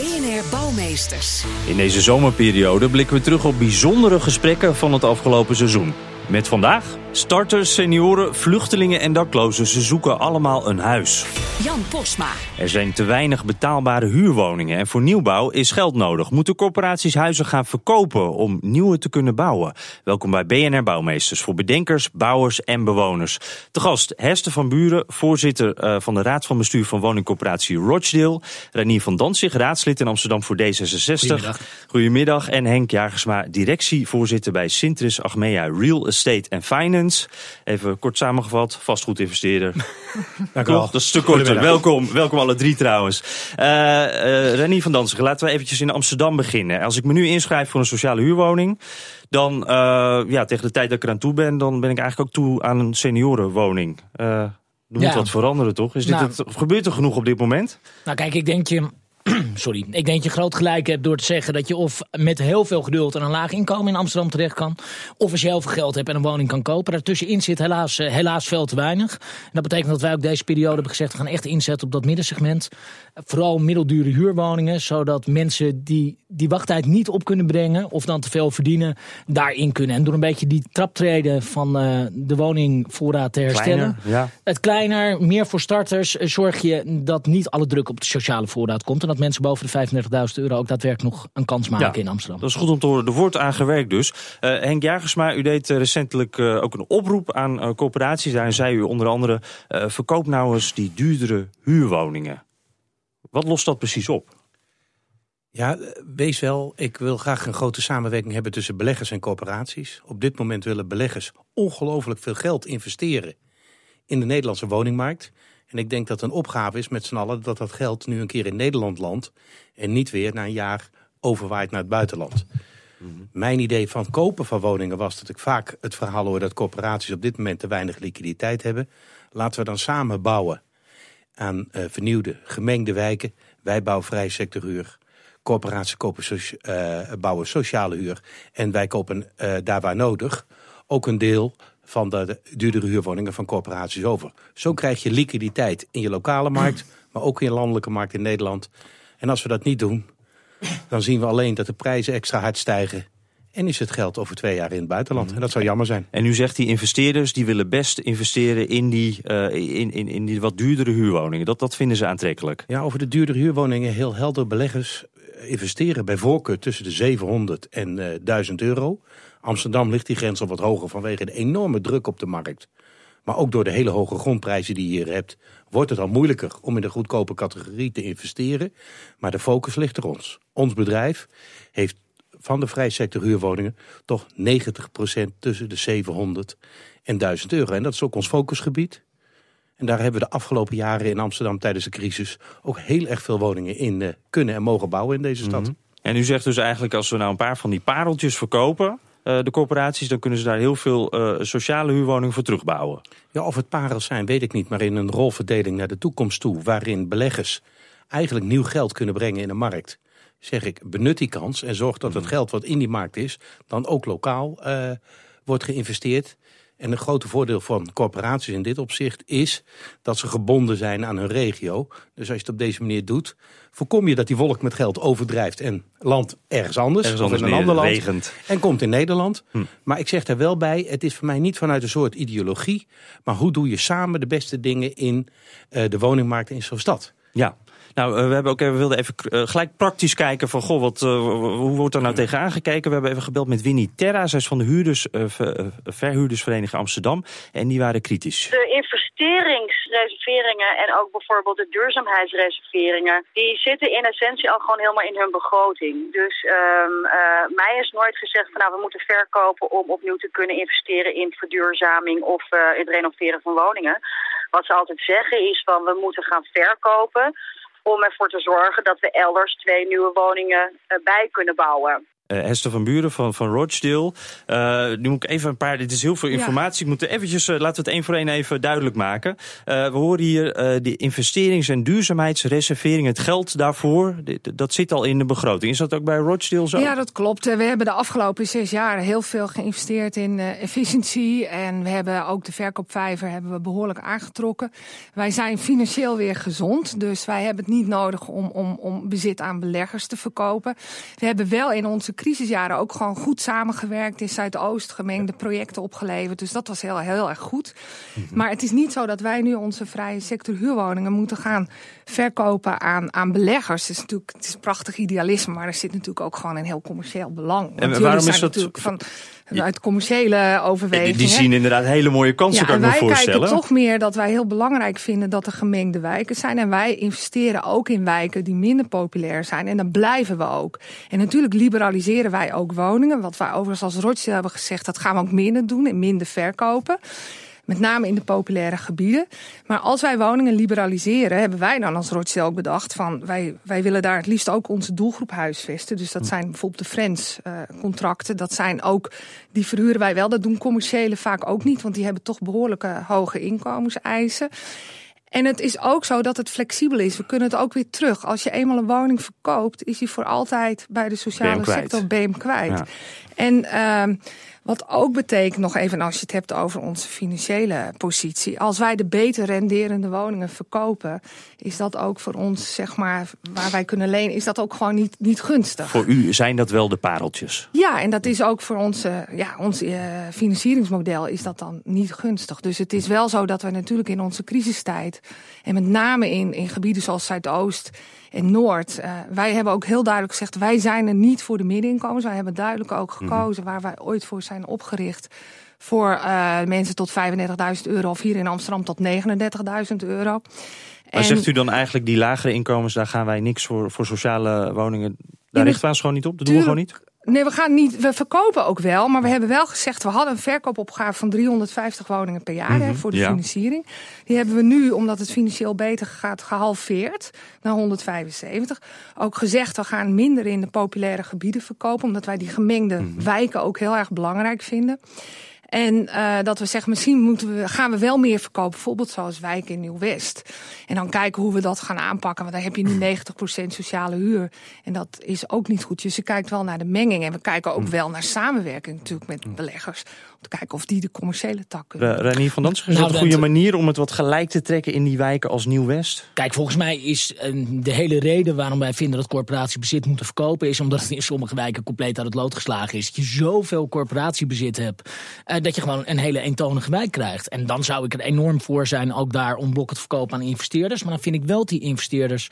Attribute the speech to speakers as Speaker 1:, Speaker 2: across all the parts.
Speaker 1: BNR Bouwmeesters.
Speaker 2: In deze zomerperiode blikken we terug op bijzondere gesprekken van het afgelopen seizoen. Met vandaag starters, senioren, vluchtelingen en daklozen. Ze zoeken allemaal een huis.
Speaker 1: Jan Posma.
Speaker 2: Er zijn te weinig betaalbare huurwoningen en voor nieuwbouw is geld nodig. Moeten corporaties huizen gaan verkopen om nieuwe te kunnen bouwen? Welkom bij BNR Bouwmeesters voor bedenkers, bouwers en bewoners. Te gast Hester van Buren, voorzitter eh, van de Raad van Bestuur van woningcorporatie Rochdale. Renier van Danzig, raadslid in Amsterdam voor D66.
Speaker 3: Goedemiddag.
Speaker 2: Goedemiddag. En Henk Jagersma, directievoorzitter bij Sintris Achmea Real Estate and Finance. Even kort samengevat, vastgoedinvesteerder.
Speaker 3: Dank u wel.
Speaker 2: Dat is een stuk korter. Welkom, welkom alle drie trouwens. Uh, uh, Renier van Danzigen, laten we eventjes in Amsterdam beginnen. Als ik me nu inschrijf voor een sociale huurwoning, dan uh, ja, tegen de tijd dat ik eraan toe ben, dan ben ik eigenlijk ook toe aan een seniorenwoning. er moet
Speaker 3: Ja.
Speaker 2: wat veranderen, toch? Is dit
Speaker 3: Nou.
Speaker 2: het, gebeurt er genoeg op dit moment?
Speaker 3: Nou kijk, ik denk je... Sorry. Ik denk je groot gelijk hebt door te zeggen dat je of met heel veel geduld en een laag inkomen in Amsterdam terecht kan. Of als je heel veel geld hebt en een woning kan kopen. Daartussenin zit helaas, eh, helaas veel te weinig. En dat betekent dat wij ook deze periode hebben gezegd, we gaan echt inzetten op dat middensegment. Vooral middeldure huurwoningen, zodat mensen die die wachttijd niet op kunnen brengen of dan te veel verdienen, daarin kunnen. En door een beetje die traptreden van eh, de woningvoorraad te herstellen.
Speaker 2: Kleiner, ja.
Speaker 3: Het kleiner, meer voor starters, eh, zorg je dat niet alle druk op de sociale voorraad komt. En dat mensen boven de 35.000 euro ook daadwerkelijk nog een kans maken
Speaker 2: Ja,
Speaker 3: in Amsterdam.
Speaker 2: Dat is goed om te horen. Er wordt aan gewerkt dus. Eh, Henk Jagersma, u deed eh, recentelijk eh, ook een oproep aan eh, corporaties. Daarin zei u onder andere, eh, verkoop nou eens die duurdere huurwoningen. Wat lost dat precies op?
Speaker 4: Ja, wees wel. Ik wil graag een grote samenwerking hebben tussen beleggers en corporaties. Op dit moment willen beleggers ongelooflijk veel geld investeren in de Nederlandse woningmarkt. En ik denk dat een opgave is met z'n allen dat dat geld nu een keer in Nederland landt. En niet weer na een jaar overwaait naar het buitenland. Mijn idee van kopen van woningen was dat ik vaak het verhaal hoor dat corporaties op dit moment te weinig liquiditeit hebben. Laten we dan samen bouwen aan eh, vernieuwde, gemengde wijken. Wij bouwen vrij sectorhuur. Corporaties kopen eh, bouwen sociale huur. En wij kopen eh, daar waar nodig ook een deel van de, de duurdere huurwoningen van corporaties over. Zo krijg je liquiditeit in je lokale markt, maar ook in je landelijke markt in Nederland. En als we dat niet doen, dan zien we alleen dat de prijzen extra hard stijgen. En is het geld over twee jaar in het buitenland. En dat zou jammer zijn.
Speaker 2: En u zegt die investeerders die willen best investeren in die, eh, in, in, in die wat duurdere huurwoningen. Dat, dat vinden ze aantrekkelijk.
Speaker 4: Ja, over de duurdere huurwoningen heel helder. Beleggers eh, investeren bij voorkeur tussen de 700 en eh 1000 euro. Amsterdam ligt die grens al wat hoger vanwege de enorme druk op de markt. Maar ook door de hele hoge grondprijzen die je hier hebt, wordt het al moeilijker om in de goedkope categorie te investeren. Maar de focus ligt er ons. Ons bedrijf heeft van de vrijsector huurwoningen toch 90% tussen de 700 en 1000 euro. En dat is ook ons focusgebied. En daar hebben we de afgelopen jaren in Amsterdam tijdens de crisis ook heel erg veel woningen in eh, kunnen en mogen bouwen in deze stad.
Speaker 2: En u zegt dus eigenlijk als we nou een paar van die pareltjes verkopen, eh, de corporaties, dan kunnen ze daar heel veel eh, sociale huurwoningen voor terugbouwen.
Speaker 4: Ja, of het parels zijn, weet ik niet. Maar in een rolverdeling naar de toekomst toe, waarin beleggers eigenlijk nieuw geld kunnen brengen in de markt, zeg ik, benut die kans en zorg dat het geld wat in die markt is, dan ook lokaal eh, wordt geïnvesteerd. En een grote voordeel van corporaties in dit opzicht is dat ze gebonden zijn aan hun regio. Dus als je het op deze manier doet, voorkom je dat die wolk met geld overdrijft en landt ergens anders,
Speaker 2: Ergens
Speaker 4: of
Speaker 2: anders
Speaker 4: in een ander land.
Speaker 2: regent.
Speaker 4: En komt in Nederland. Maar ik zeg er wel bij, het is voor mij niet vanuit een soort ideologie. Maar hoe doe je samen de beste dingen in eh, de woningmarkt in zo'n stad?
Speaker 2: Ja. Nou, eh, we, hebben ook, even- we wilden even eh, gelijk praktisch kijken van, goh, wat, eh, hoe wordt daar nou tegenaan gekeken? We hebben even gebeld met Winnie Terra, zij is van de huurders, ver- verhuurdersvereniging Amsterdam. En die waren kritisch.
Speaker 5: De investeringsreserveringen en ook bijvoorbeeld de duurzaamheidsreserveringen, die zitten in essentie al gewoon helemaal in hun begroting. Dus ehm, eh, mij is nooit gezegd van nou we moeten verkopen om opnieuw te kunnen investeren in verduurzaming of eh, het renoveren van woningen. Wat ze altijd zeggen is van we moeten gaan verkopen om ervoor te zorgen dat we elders twee nieuwe woningen eh, bij kunnen bouwen.
Speaker 2: Uh, Hester van Buren van, van Rochdale. Uh, nu moet ik even een paar. Dit is heel veel informatie. Ik moet eventjes, uh, laten we het één voor één even duidelijk maken. we horen hier de investerings- en duurzaamheidsreservering. Het geld daarvoor, dat zit al in de begroting. Is dat ook bij Rochdale zo?
Speaker 6: Ja, dat klopt. We hebben de afgelopen zes jaar heel veel geïnvesteerd in efficiëntie. En we hebben ook de verkoopvijver hebben we behoorlijk aangetrokken. Wij zijn financieel weer gezond. Dus wij hebben het niet nodig om, om, om bezit aan beleggers te verkopen. We hebben wel in onze crisisjaren ook gewoon goed samengewerkt in Zuidoost, gemengde projecten opgeleverd. Dus dat was heel, heel erg goed. Mhm. Maar het is niet zo dat wij nu onze vrije sector huurwoningen moeten gaan verkopen aan, aan beleggers. Het is natuurlijk het is prachtig idealisme, maar er zit natuurlijk ook gewoon een heel commercieel belang.
Speaker 2: en waarom is dat?
Speaker 6: Van, uit commerciële overwegingen.
Speaker 2: Die zien inderdaad hele mooie kansen, kan ik me voorstellen.
Speaker 6: Wij kijken toch meer dat wij heel belangrijk vinden dat er gemengde wijken zijn. En wij investeren ook in wijken die minder populair zijn. En dan blijven we ook. En natuurlijk liberaliseren wij ook woningen. Wat wij overigens als Rochdale hebben gezegd, dat gaan we ook minder doen en minder verkopen. Met name in de populaire gebieden. Maar als wij woningen liberaliseren, hebben wij dan als Rochdale ook bedacht van wij, wij willen daar het liefst ook onze doelgroep huisvesten. Dus dat hm. zijn bijvoorbeeld de Friends uh, contracten. Dat zijn ook, die verhuren wij wel. Dat doen commerciële vaak ook niet, want die hebben toch behoorlijke hoge inkomenseisen. En het is ook zo dat het flexibel is. We kunnen het ook weer terug. Als je eenmaal een woning verkoopt, is die voor altijd bij de sociale sector BM kwijt. Ja. En uh, wat ook betekent, nog even als je het hebt over onze financiële positie. Als wij de beter renderende woningen verkopen, is dat ook voor ons, zeg maar, waar wij kunnen lenen, is dat ook gewoon niet, niet gunstig.
Speaker 2: Voor u zijn dat wel de pareltjes?
Speaker 6: Ja, en dat is ook voor ons, ja, ons uh, financieringsmodel is dat dan niet gunstig. Dus het is wel zo dat we natuurlijk in onze crisistijd, en met name in, in gebieden zoals Zuidoost en Noord. Uh, wij hebben ook heel duidelijk gezegd, wij zijn er niet voor de middeninkomens. Wij hebben duidelijk ook mhm. gekozen waar wij ooit voor zijn opgericht. Voor uh, mensen tot 35.000 euro of hier in Amsterdam tot 39.000 euro.
Speaker 2: Maar zegt u dan eigenlijk die lagere inkomens, daar gaan wij niks voor, voor sociale woningen, daar richten we ons gewoon niet op? Dat doen we gewoon niet?
Speaker 6: Nee, we gaan niet. We verkopen ook wel, maar we hebben wel gezegd, we hadden een verkoopopgave van 350 woningen per jaar hè, mhm, voor de financiering. Die hebben we nu, omdat het financieel beter gaat, gehalveerd naar 175. Ook gezegd, we gaan minder in de populaire gebieden verkopen, omdat wij die gemengde mhm. wijken ook heel erg belangrijk vinden. En uh, dat we zeggen, misschien moeten we, gaan we wel meer verkopen. Bijvoorbeeld zoals wijken in Nieuw-West. En dan kijken hoe we dat gaan aanpakken. Want dan heb je nu 90% sociale huur. En dat is ook niet goed. Dus je kijkt wel naar de menging. En we kijken ook hm. wel naar samenwerking natuurlijk met hm. beleggers. Om te kijken of die de commerciële tak kunnen.
Speaker 2: Renier van Dansen, is nou, dat een goede manier om het wat gelijk te trekken in die wijken als Nieuw-West?
Speaker 3: Kijk, volgens mij is de hele reden waarom wij vinden dat corporatiebezit moeten verkopen... is omdat het in sommige wijken compleet uit het lood geslagen is. Dat je zoveel corporatiebezit hebt... Uh, dat je gewoon een hele eentonige wijk krijgt. En dan zou ik er enorm voor zijn, ook daar om blokken te verkopen aan investeerders. Maar dan vind ik wel dat die investeerders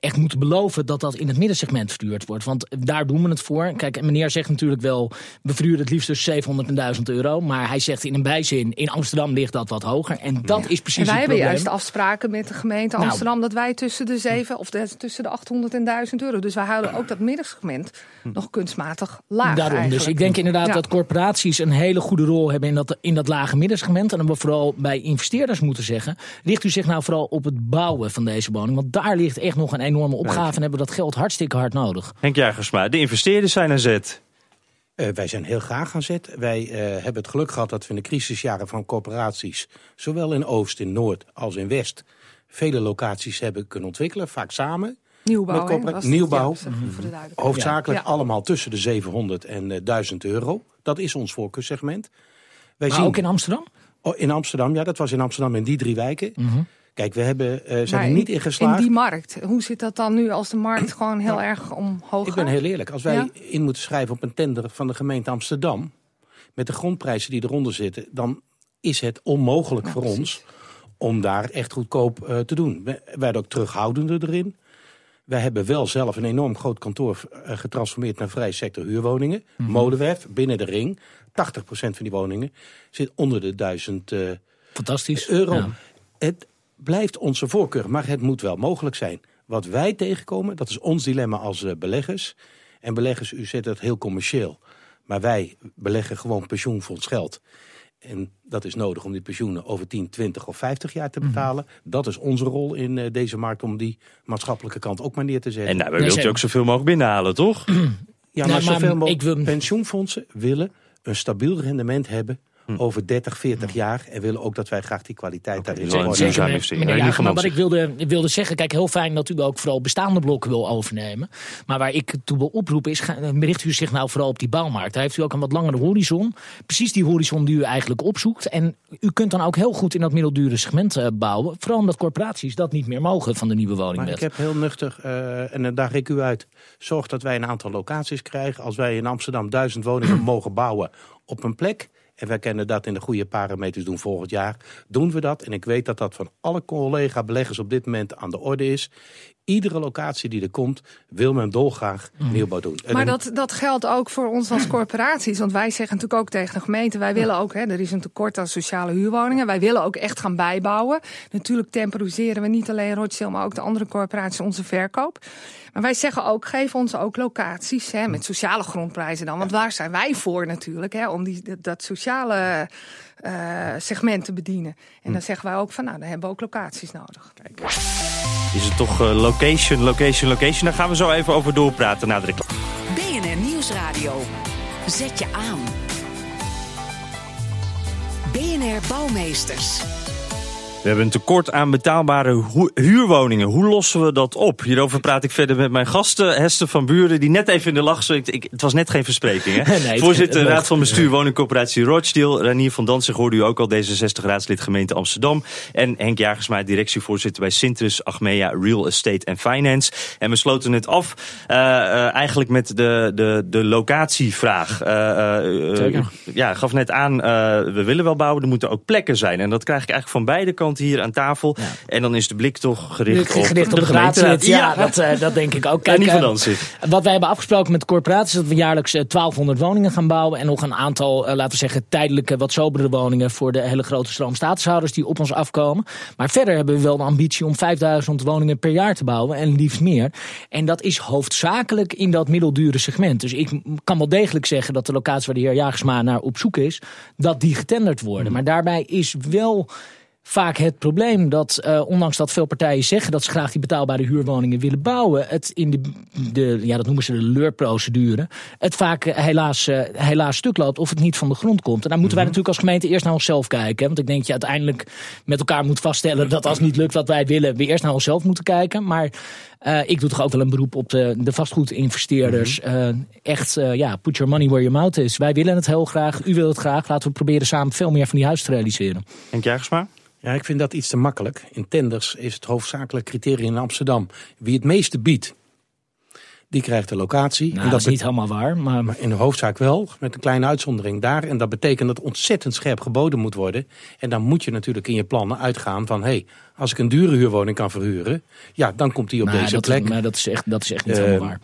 Speaker 3: echt moeten beloven dat dat in het middensegment verduurd wordt. Want daar doen we het voor. Kijk, meneer zegt natuurlijk wel, we verduren het liefst dus 700 en 1000 euro. Maar hij zegt in een bijzin, in Amsterdam ligt dat wat hoger. En dat is precies en
Speaker 6: wij
Speaker 3: hebben
Speaker 6: juist afspraken met de gemeente nou. Amsterdam dat wij tussen de 7 of de, tussen de 800 en 1000 euro. Dus wij houden ook dat middensegment nog kunstmatig laag.
Speaker 3: Daarom, dus ik denk inderdaad dat corporaties een hele goede rol hebben in dat, in dat lage middensegment. En dan we vooral bij investeerders moeten zeggen, richt u zich nou vooral op het bouwen van deze woning. Want daar ligt echt nog een enorme opgave en hebben dat geld hartstikke hard nodig.
Speaker 2: Henk Jagersma, de investeerders zijn aan zet.
Speaker 4: Uh, wij zijn heel graag aan zet. Wij uh, hebben het geluk gehad dat we in de crisisjaren van corporaties... zowel in Oost, in Noord als in West... vele locaties hebben kunnen ontwikkelen, vaak samen...
Speaker 6: Nieuwbouw.
Speaker 4: Ja, de hoofdzakelijk ja. allemaal tussen de 700 en uh, eh, 1000 euro. Dat is ons voorkeursegment.
Speaker 3: Wij maar zien... ook in Amsterdam?
Speaker 4: Oh, in Amsterdam, ja, dat was in Amsterdam in die drie wijken. -hmm. Kijk, we hebben, uh, zijn er niet in geslaagd.
Speaker 6: In die markt, hoe zit dat dan nu als de markt gewoon heel nou, erg omhoog gaat?
Speaker 4: Ik ben heel eerlijk. Als wij in moeten schrijven op een tender van de gemeente Amsterdam... met de grondprijzen die eronder zitten... dan is het onmogelijk voor ons om daar echt goedkoop uh, te doen. We werden ook terughoudender erin. Wij hebben wel zelf een enorm groot kantoor uh, getransformeerd naar vrij sector huurwoningen. Mm -hmm. Molenwerf, binnen de ring. 80% van die woningen zit onder de 1000
Speaker 3: Fantastisch.
Speaker 4: euro. Ja. Het, blijft onze voorkeur, maar het moet wel mogelijk zijn. Wat wij tegenkomen, dat is ons dilemma als uh, beleggers. En beleggers, u zet het heel commercieel. Maar wij beleggen gewoon pensioenfonds geld. En dat is nodig om die pensioenen over 10, 20 of 50 jaar te betalen. Dat is onze rol in uh, deze markt om die maatschappelijke kant ook maar neer te zetten.
Speaker 2: En nou, wilt je ook zoveel mogelijk binnenhalen, toch?
Speaker 4: ja, maar,
Speaker 3: Nou,
Speaker 4: zoveel
Speaker 3: maar
Speaker 4: mogelijk
Speaker 3: ik wil-
Speaker 4: pensioenfondsen willen een stabiel rendement hebben. Over 30, 40 jaar. En willen ook dat wij graag die kwaliteit daarin
Speaker 2: een
Speaker 4: orde
Speaker 2: duurzaam
Speaker 4: hebben.
Speaker 2: investering.
Speaker 3: meneer Jager, maar wat ik wilde, ik wilde zeggen, kijk, heel fijn dat u ook vooral bestaande blokken wil overnemen. Maar waar ik toe wil oproepen is, richt u zich nou vooral op die bouwmarkt. Daar heeft u ook een wat langere horizon. Precies die horizon die u eigenlijk opzoekt. En u kunt dan ook heel goed in dat middeldure segment eh, bouwen. Vooral omdat corporaties dat niet meer mogen van de nieuwe
Speaker 4: Maar
Speaker 3: woningwet.
Speaker 4: ik heb heel nuchter, eh, en daar daag ik u uit, zorg dat wij een aantal locaties krijgen. Als wij in Amsterdam duizend woningen mogen bouwen op een plek... en wij kunnen dat in de goede parameters doen volgend jaar, doen we dat. En ik weet dat dat van alle collega-beleggers op dit moment aan de orde is. Iedere locatie die er komt, wil men dolgraag nieuwbouw doen. En
Speaker 6: Maar dat, dat geldt ook voor ons als corporaties. Want wij zeggen natuurlijk ook tegen de gemeente... wij willen ook, hè, er is een tekort aan sociale huurwoningen. Wij willen ook echt gaan bijbouwen. Natuurlijk temporiseren we niet alleen Rothschild... maar ook de andere corporaties onze verkoop. Maar wij zeggen ook, geef ons ook locaties hè, met sociale grondprijzen dan. Want waar zijn wij voor natuurlijk? Hè, om die, dat sociale eh, segment te bedienen. En dan zeggen wij ook van, nou, dan hebben we ook locaties nodig.
Speaker 2: Is het toch eh, location, location, location? Daar gaan we zo even over doorpraten na de reclame.
Speaker 1: BNR Nieuwsradio. Zet je aan. BNR Bouwmeesters.
Speaker 2: We hebben een tekort aan betaalbare hu- huurwoningen. Hoe lossen we dat op? Hierover praat ik verder met mijn gasten. Hester van Buren, die net even in de lach. Ik, het was net geen verspreking, hè?
Speaker 3: Nee,
Speaker 2: Voorzitter Raad van Bestuur Woningcorporatie Rochdale. Ranier van Danzig hoorde u ook al, D66-raadslid gemeente Amsterdam. En Henk Jagersma, directievoorzitter bij Sintrus Achmea Real Estate and Finance. En we sloten het af eh, eh, eigenlijk met de, de, de locatievraag.
Speaker 3: Zeker.
Speaker 2: ja, gaf net aan, we willen wel bouwen, er moeten ook plekken zijn. En dat krijg ik eigenlijk van beide kanten hier aan tafel. En dan is de blik toch gericht, op
Speaker 3: Gericht op
Speaker 2: de
Speaker 3: de. Ja, dat, eh, dat denk ik ook.
Speaker 2: Ranier van
Speaker 3: eh,
Speaker 2: Danzig.
Speaker 3: Wat wij hebben afgesproken met de corporaties is dat we jaarlijks eh, 1200 woningen gaan bouwen. En nog een aantal, eh, laten we zeggen, tijdelijke, wat sobere woningen voor de hele grote stroom statushouders die op ons afkomen. Maar verder hebben we wel de ambitie om 5000 woningen per jaar te bouwen en liefst meer. En dat is hoofdzakelijk in dat middeldure segment. Dus ik kan wel degelijk zeggen dat de locatie waar de heer Jagersma naar op zoek is, dat die getenderd worden. Maar daarbij is wel vaak het probleem dat, eh, ondanks dat veel partijen zeggen dat ze graag die betaalbare huurwoningen willen bouwen, het in de, de ja, dat noemen ze de leurprocedure, het vaak eh, helaas, eh, helaas stuk loopt of het niet van de grond komt. En daar moeten wij natuurlijk als gemeente eerst naar onszelf kijken. Hè? Want ik denk dat je uiteindelijk met elkaar moet vaststellen dat als het niet lukt wat wij willen, we eerst naar onszelf moeten kijken. Maar ik doe toch ook wel een beroep op de, de vastgoedinvesteerders. Eh, echt, ja, put your money where your mouth is. Wij willen het heel graag, u wil het graag. Laten we proberen samen veel meer van die huizen te realiseren.
Speaker 2: Henk Jagersma?
Speaker 4: Ja, ik vind dat iets te makkelijk. In tenders is het hoofdzakelijk criterium in Amsterdam. Wie het meeste biedt, die krijgt de locatie.
Speaker 3: Nou, dat is niet helemaal waar, maar...
Speaker 4: Maar in de hoofdzaak wel, met een kleine uitzondering daar. En dat betekent dat ontzettend scherp geboden moet worden. En dan moet je natuurlijk in je plannen uitgaan van... hé, hey, als ik een dure huurwoning kan verhuren... ja, dan komt die op
Speaker 3: Maar
Speaker 4: deze
Speaker 3: dat,
Speaker 4: plek.
Speaker 3: Maar dat is echt, dat is echt niet
Speaker 4: Eh,
Speaker 3: helemaal waar.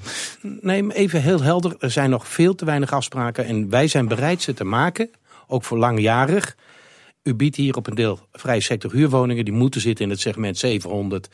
Speaker 4: Nee, even heel helder. Er zijn nog veel te weinig afspraken. En wij zijn bereid ze te maken, ook voor langjarig. U biedt hier op een deel vrije sector huurwoningen. Die moeten zitten in het segment 700...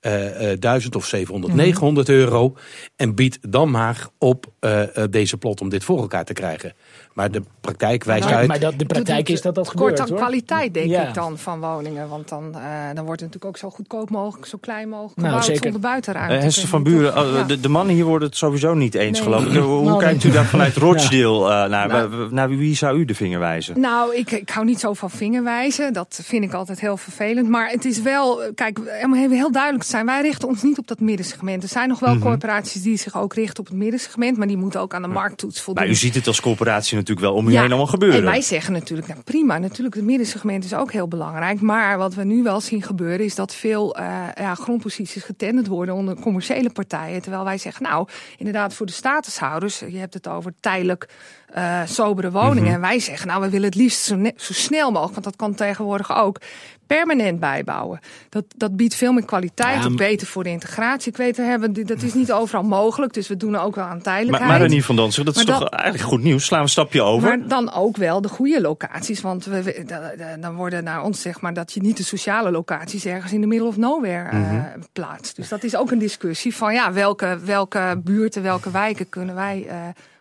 Speaker 4: eh, eh, 1000 of 700, 900 euro. En biedt dan maar op eh, eh, deze plot om dit voor elkaar te krijgen. Maar de praktijk wijst
Speaker 3: Maar,
Speaker 4: uit.
Speaker 3: maar dat, de praktijk is dat dat
Speaker 6: Kort
Speaker 3: gebeurt,
Speaker 6: aan
Speaker 3: hoor.
Speaker 6: kwaliteit, denk
Speaker 3: Ja.
Speaker 6: ik dan, van woningen. Want dan, eh, dan wordt het natuurlijk ook zo goedkoop mogelijk, zo klein mogelijk
Speaker 3: Nou,
Speaker 6: gebouwd
Speaker 3: zeker.
Speaker 6: zonder buitenruimte.
Speaker 2: Eh, Hester van Buren, oh,
Speaker 6: ja.
Speaker 2: de, de mannen hier worden het sowieso niet eens,
Speaker 6: Nee.
Speaker 2: geloof ik. Hoe, hoe
Speaker 3: Nou,
Speaker 2: kijkt
Speaker 3: nee.
Speaker 2: u daar vanuit Rochdale eh, naar? Wa- Naar wie zou u de vinger wijzen?
Speaker 6: Nou, ik, ik hou niet zo van vingerwijzen. Dat vind ik altijd heel vervelend. Maar het is wel, kijk, om even heel duidelijk te zijn. Wij richten ons niet op dat middensegment. Er zijn nog wel
Speaker 2: Mhm.
Speaker 6: corporaties die zich ook richten op het middensegment. Maar die moeten ook aan de markttoets voldoen.
Speaker 2: Maar u ziet het als corporatie natuurlijk wel om u
Speaker 6: Ja,
Speaker 2: heen allemaal gebeuren.
Speaker 6: En wij zeggen natuurlijk, nou prima, natuurlijk het middensegment is ook heel belangrijk. Maar wat we nu wel zien gebeuren is dat veel eh, ja, grondposities getenderd worden onder commerciële partijen. Terwijl wij zeggen, nou inderdaad voor de statushouders, je hebt het over tijdelijk eh, sobere woningen.
Speaker 2: Mhm.
Speaker 6: En wij zeggen, nou we willen het liefst zo, zo snel mogelijk, want dat kan tegenwoordig ook, permanent bijbouwen. Dat, dat biedt veel meer kwaliteit,
Speaker 3: Ja, maar-
Speaker 6: beter voor de integratie. Ik weet, we hebben, dat is niet overal mogelijk, dus we doen er ook wel aan
Speaker 2: maar,
Speaker 6: tijdelijkheid.
Speaker 2: maar Renier van Danzig, dat is
Speaker 6: Maar
Speaker 2: toch eigenlijk goed nieuws. Slaan we een stapje over.
Speaker 6: Maar dan ook wel de goede locaties. Want we, we- da- da- dan worden naar ons zeg maar dat je niet de sociale locaties ergens in de middle of nowhere eh,
Speaker 2: Mhm.
Speaker 6: plaatst. Dus dat is ook een discussie van ja, welke, welke buurten, welke wijken kunnen wij eh,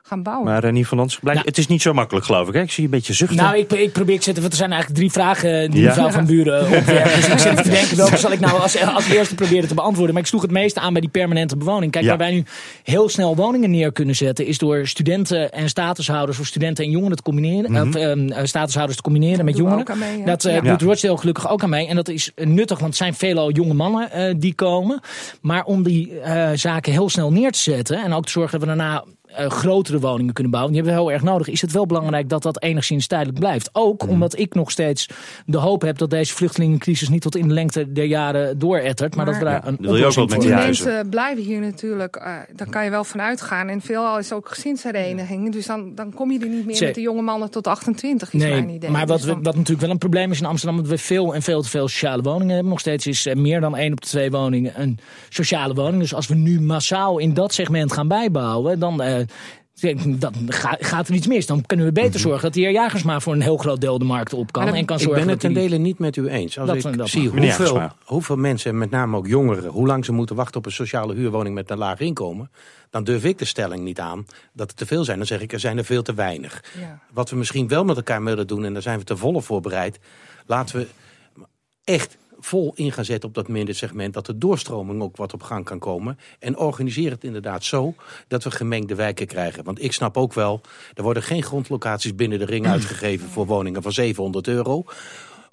Speaker 6: gaan bouwen.
Speaker 2: Maar Renier van Landsen, het is niet zo makkelijk geloof ik. Hè? Ik zie je een beetje zuchten.
Speaker 3: Nou, ik, ik probeer te zetten, want er zijn eigenlijk drie vragen die
Speaker 2: Ja.
Speaker 3: mevrouw van Buren opwerpt. Dus ik zit te denken, welke zal ik nou als, als eerste proberen te beantwoorden. Maar ik sloeg het meeste aan bij die permanente bewoning. Kijk,
Speaker 2: Ja.
Speaker 3: waar wij nu heel snel woningen neer kunnen zetten, is door studenten en statushouders of studenten en jongeren te combineren. Of, eh, statushouders te combineren met jongeren.
Speaker 6: mee, ja.
Speaker 3: dat eh,
Speaker 6: Ja.
Speaker 3: doet Rochdale gelukkig ook aan mee. En dat is eh, nuttig, want het zijn veelal jonge mannen eh, die komen. Maar om die eh, zaken heel snel neer te zetten en ook te zorgen dat we daarna eh, grotere woningen kunnen bouwen. Die hebben we heel erg nodig. Is het wel belangrijk dat dat enigszins tijdelijk blijft. Ook omdat ik nog steeds de hoop heb dat deze vluchtelingencrisis niet tot in de lengte der jaren doorettert. Maar,
Speaker 6: Maar-
Speaker 3: dat we daar
Speaker 2: Ja,
Speaker 3: een
Speaker 2: wil je ook met die huizen.
Speaker 6: mensen blijven hier natuurlijk, eh daar kan je wel van uitgaan. En veelal is ook gezinshereniging. Dus dan, dan kom je er niet meer
Speaker 3: Zee.
Speaker 6: met de jonge mannen tot 28, is mijn
Speaker 3: Nee,
Speaker 6: idee.
Speaker 3: maar wat,
Speaker 6: Dus
Speaker 3: we-
Speaker 6: dan-
Speaker 3: wat natuurlijk wel een probleem is in Amsterdam... dat we veel en veel te veel sociale woningen hebben. Nog steeds is eh, meer dan één op de twee woningen een sociale woning. Dus als we nu massaal in dat segment gaan bijbouwen... dan, eh, dan ga- gaat er iets mis. Dan kunnen we beter
Speaker 4: Mhm.
Speaker 3: zorgen dat de heer Jagers maar voor een heel groot deel de markt op kan.
Speaker 6: Dat-
Speaker 3: en kan
Speaker 4: Ik
Speaker 3: zorgen
Speaker 4: ben het
Speaker 3: dat
Speaker 4: ten dele niet met u eens. Als
Speaker 3: Dat-
Speaker 4: ik
Speaker 3: dat
Speaker 4: zie hoeveel, mensen, en met name ook jongeren, hoe lang ze moeten wachten op een sociale huurwoning met een laag inkomen, dan durf ik de stelling niet aan dat het te veel zijn. Dan zeg ik, er zijn er veel te weinig.
Speaker 6: Ja.
Speaker 4: Wat we misschien wel met elkaar willen doen, en daar zijn we te volle voorbereid, laten we echt vol in gaan zetten op dat middensegment, dat de doorstroming ook wat op gang kan komen. En organiseer het inderdaad zo dat we gemengde wijken krijgen. Want ik snap ook wel, er worden geen grondlocaties binnen de ring uitgegeven voor woningen van 700 euro.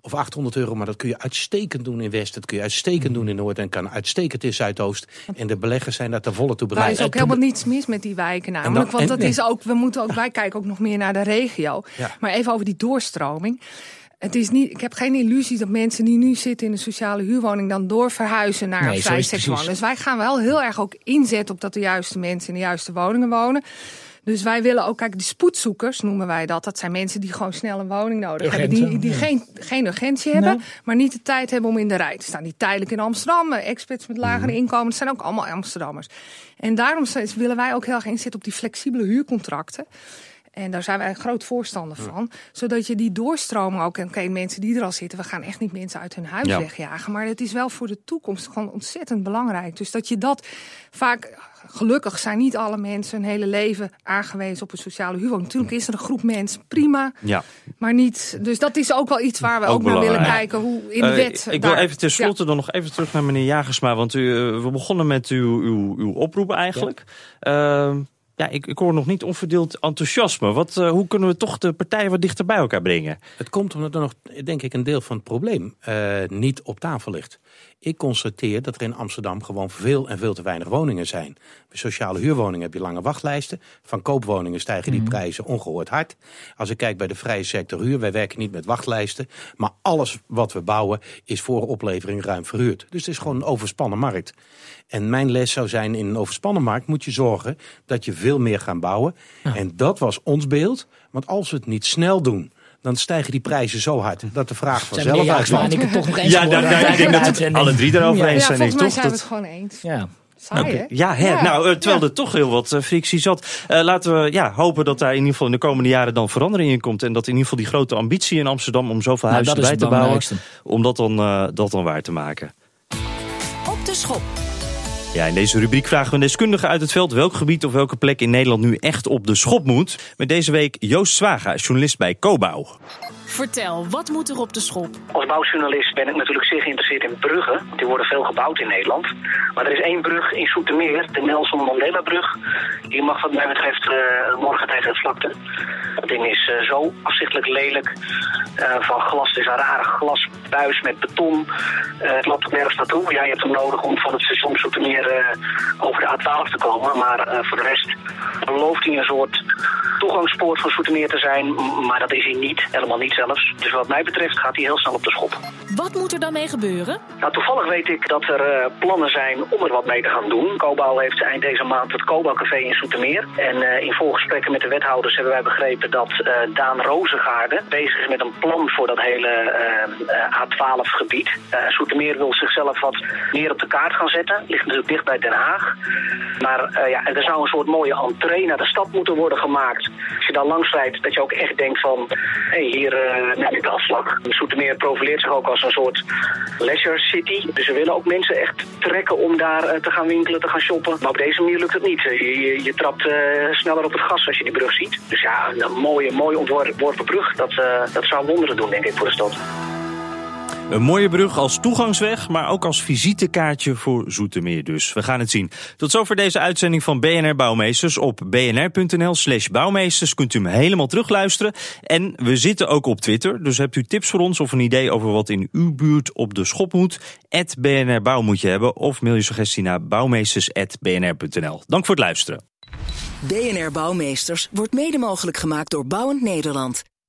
Speaker 4: Of 800 euro, maar dat kun je uitstekend doen in West. Dat kun je uitstekend doen in Noord en kan uitstekend in Zuidoost. En de beleggers zijn daar te volle toe bereid.
Speaker 6: is ook helemaal niets mis met die wijken namelijk.
Speaker 4: dan-
Speaker 6: want
Speaker 4: en-
Speaker 6: dat
Speaker 4: nee.
Speaker 6: is ook, we moeten ook, wij kijken ook nog meer naar de regio.
Speaker 4: Ja.
Speaker 6: Maar even over die doorstroming. Het is niet, ik heb geen illusie dat mensen die nu zitten in een sociale huurwoning dan doorverhuizen naar
Speaker 3: Nee,
Speaker 6: een
Speaker 3: precies.
Speaker 6: Dus wij gaan wel heel erg ook inzetten op dat de juiste mensen in de juiste woningen wonen. Dus wij willen ook, kijk, de spoedzoekers noemen wij dat. Dat zijn mensen die gewoon snel een woning nodig hebben. Die, die
Speaker 3: ja.
Speaker 6: geen, geen urgentie hebben,
Speaker 3: Nee.
Speaker 6: maar niet de tijd hebben om in de rij te staan. Die tijdelijk in Amsterdam, eh, experts met lagere inkomen, dat zijn ook allemaal Amsterdammers. En daarom willen wij ook heel erg inzetten op die flexibele huurcontracten. En daar zijn wij een groot voorstander van. Zodat je die doorstroming ook... en Oké, mensen die er al zitten... we gaan echt niet mensen uit hun huis
Speaker 2: Ja.
Speaker 6: wegjagen. Maar het is wel voor de toekomst gewoon ontzettend belangrijk. Dus dat je dat vaak... Gelukkig zijn niet alle mensen hun hele leven aangewezen op een sociale huurwoning. Natuurlijk is er een groep mensen, prima.
Speaker 2: Ja.
Speaker 6: Maar niet... Dus dat is ook wel iets waar we
Speaker 2: Ook
Speaker 6: ook, naar willen kijken. Hoe in de
Speaker 2: Eh,
Speaker 6: wet...
Speaker 2: ik wil even tenslotte dan nog even terug naar meneer Jagersma. Want u, eh, we begonnen met uw, uw, uw oproep eigenlijk. Ja, ja ik, ik hoor nog niet onverdeeld enthousiasme. Wat, eh, hoe kunnen we toch de partijen wat dichter bij elkaar brengen?
Speaker 4: Het komt omdat er nog, denk ik, een deel van het probleem eh, niet op tafel ligt. Ik constateer dat er in Amsterdam gewoon veel en veel te weinig woningen zijn. Bij sociale huurwoningen heb je lange wachtlijsten. Van koopwoningen stijgen die prijzen ongehoord hard. Als ik kijk bij de vrije sector huur, wij werken niet met wachtlijsten. Maar alles wat we bouwen is voor oplevering ruim verhuurd. Dus het is gewoon een overspannen markt. En mijn les zou zijn, in een overspannen markt moet je zorgen dat je veel meer gaat bouwen. En dat was ons beeld. Want als we het niet snel doen, dan stijgen die prijzen zo hard dat de vraag vanzelf
Speaker 3: Jagersma en
Speaker 4: uitloopt.
Speaker 3: ik het toch nog eens
Speaker 2: Ja, daar, daar, ik denk
Speaker 3: de
Speaker 2: dat het alle drie daarover
Speaker 3: Ja.
Speaker 2: eens
Speaker 6: Ja,
Speaker 2: zijn.
Speaker 6: volgens
Speaker 2: denk
Speaker 6: mij
Speaker 2: ik,
Speaker 6: zijn we het gewoon eens.
Speaker 3: Ja.
Speaker 6: Saai, hè?
Speaker 2: Ja, hè?
Speaker 6: Ja.
Speaker 2: nou, eh, terwijl
Speaker 6: Ja.
Speaker 2: er toch heel wat eh, frictie zat. Eh, laten we ja, hopen dat daar in ieder geval in de komende jaren dan verandering in komt. En dat in ieder geval die grote ambitie in Amsterdam om zoveel
Speaker 3: Nou,
Speaker 2: huizen
Speaker 3: het
Speaker 2: te bouwen, om dat dan, eh, dat dan waar te maken.
Speaker 1: Op de schop.
Speaker 2: Ja, in deze rubriek vragen we een deskundige uit het veld welk gebied of welke plek in Nederland nu echt op de schop moet. Met deze week Joost Zwaga, journalist bij Cobouw.
Speaker 1: Vertel, wat moet er op de schop?
Speaker 7: Als bouwjournalist ben ik natuurlijk zeer geïnteresseerd in bruggen. Die worden veel gebouwd in Nederland. Maar er is één brug in Soetermeer, de Nelson Mandela-brug. Die mag wat mij betreft eh, morgen tegen het vlakte. Dat ding is eh, zo afzichtelijk lelijk. Eh, van glas, is een rare glasbuis met beton. Het loopt nergens naartoe. Jij hebt hem nodig om van het station Soetermeer over de A12 te komen. Maar voor de rest belooft hij een soort toegangspoort van Soetermeer te zijn. Maar dat is hij niet, helemaal niet zelfs. Dus wat mij betreft gaat hij heel snel op de schop.
Speaker 1: Wat moet er dan mee gebeuren?
Speaker 7: Nou, toevallig weet ik dat er eh, plannen zijn om er wat mee te gaan doen. Cobouw heeft eind deze maand het Cobouw Café in Soetermeer. En eh, in voorgesprekken met de wethouders hebben wij begrepen dat eh, Daan Rozengaarde bezig is met een plan voor dat hele eh, A12-gebied. Soetermeer wil zichzelf wat meer op de kaart gaan zetten. Ligt natuurlijk dicht bij Den Haag. Maar ja, er zou een soort mooie entree naar de stad moeten worden gemaakt. Als je dan langs rijdt, dat je ook echt denkt van... hé, hey, hier uh, neem ik de afslag. Soetermeer profileert zich ook als een soort leisure city. Dus we willen ook mensen echt trekken om daar uh, te gaan winkelen, te gaan shoppen. Maar op deze manier lukt het niet. Je, je, je trapt uh, sneller op het gas als je die brug ziet. Dus ja, een mooie, mooi ontworpen brug. Dat, dat zou wonderen doen, denk ik, voor de stad.
Speaker 2: Een mooie brug als toegangsweg, maar ook als visitekaartje voor Zoetermeer dus. We gaan het zien. Tot zover deze uitzending van BNR Bouwmeesters. Op bnr.nl slash bouwmeesters kunt u hem helemaal terugluisteren. En we zitten ook op Twitter, dus hebt u tips voor ons of een idee over wat in uw buurt op de schop moet? BNR Bouw moet je hebben of mail je suggestie naar bouwmeesters.bnr.nl. Dank voor het luisteren.
Speaker 8: BNR Bouwmeesters wordt mede mogelijk gemaakt door Bouwend Nederland.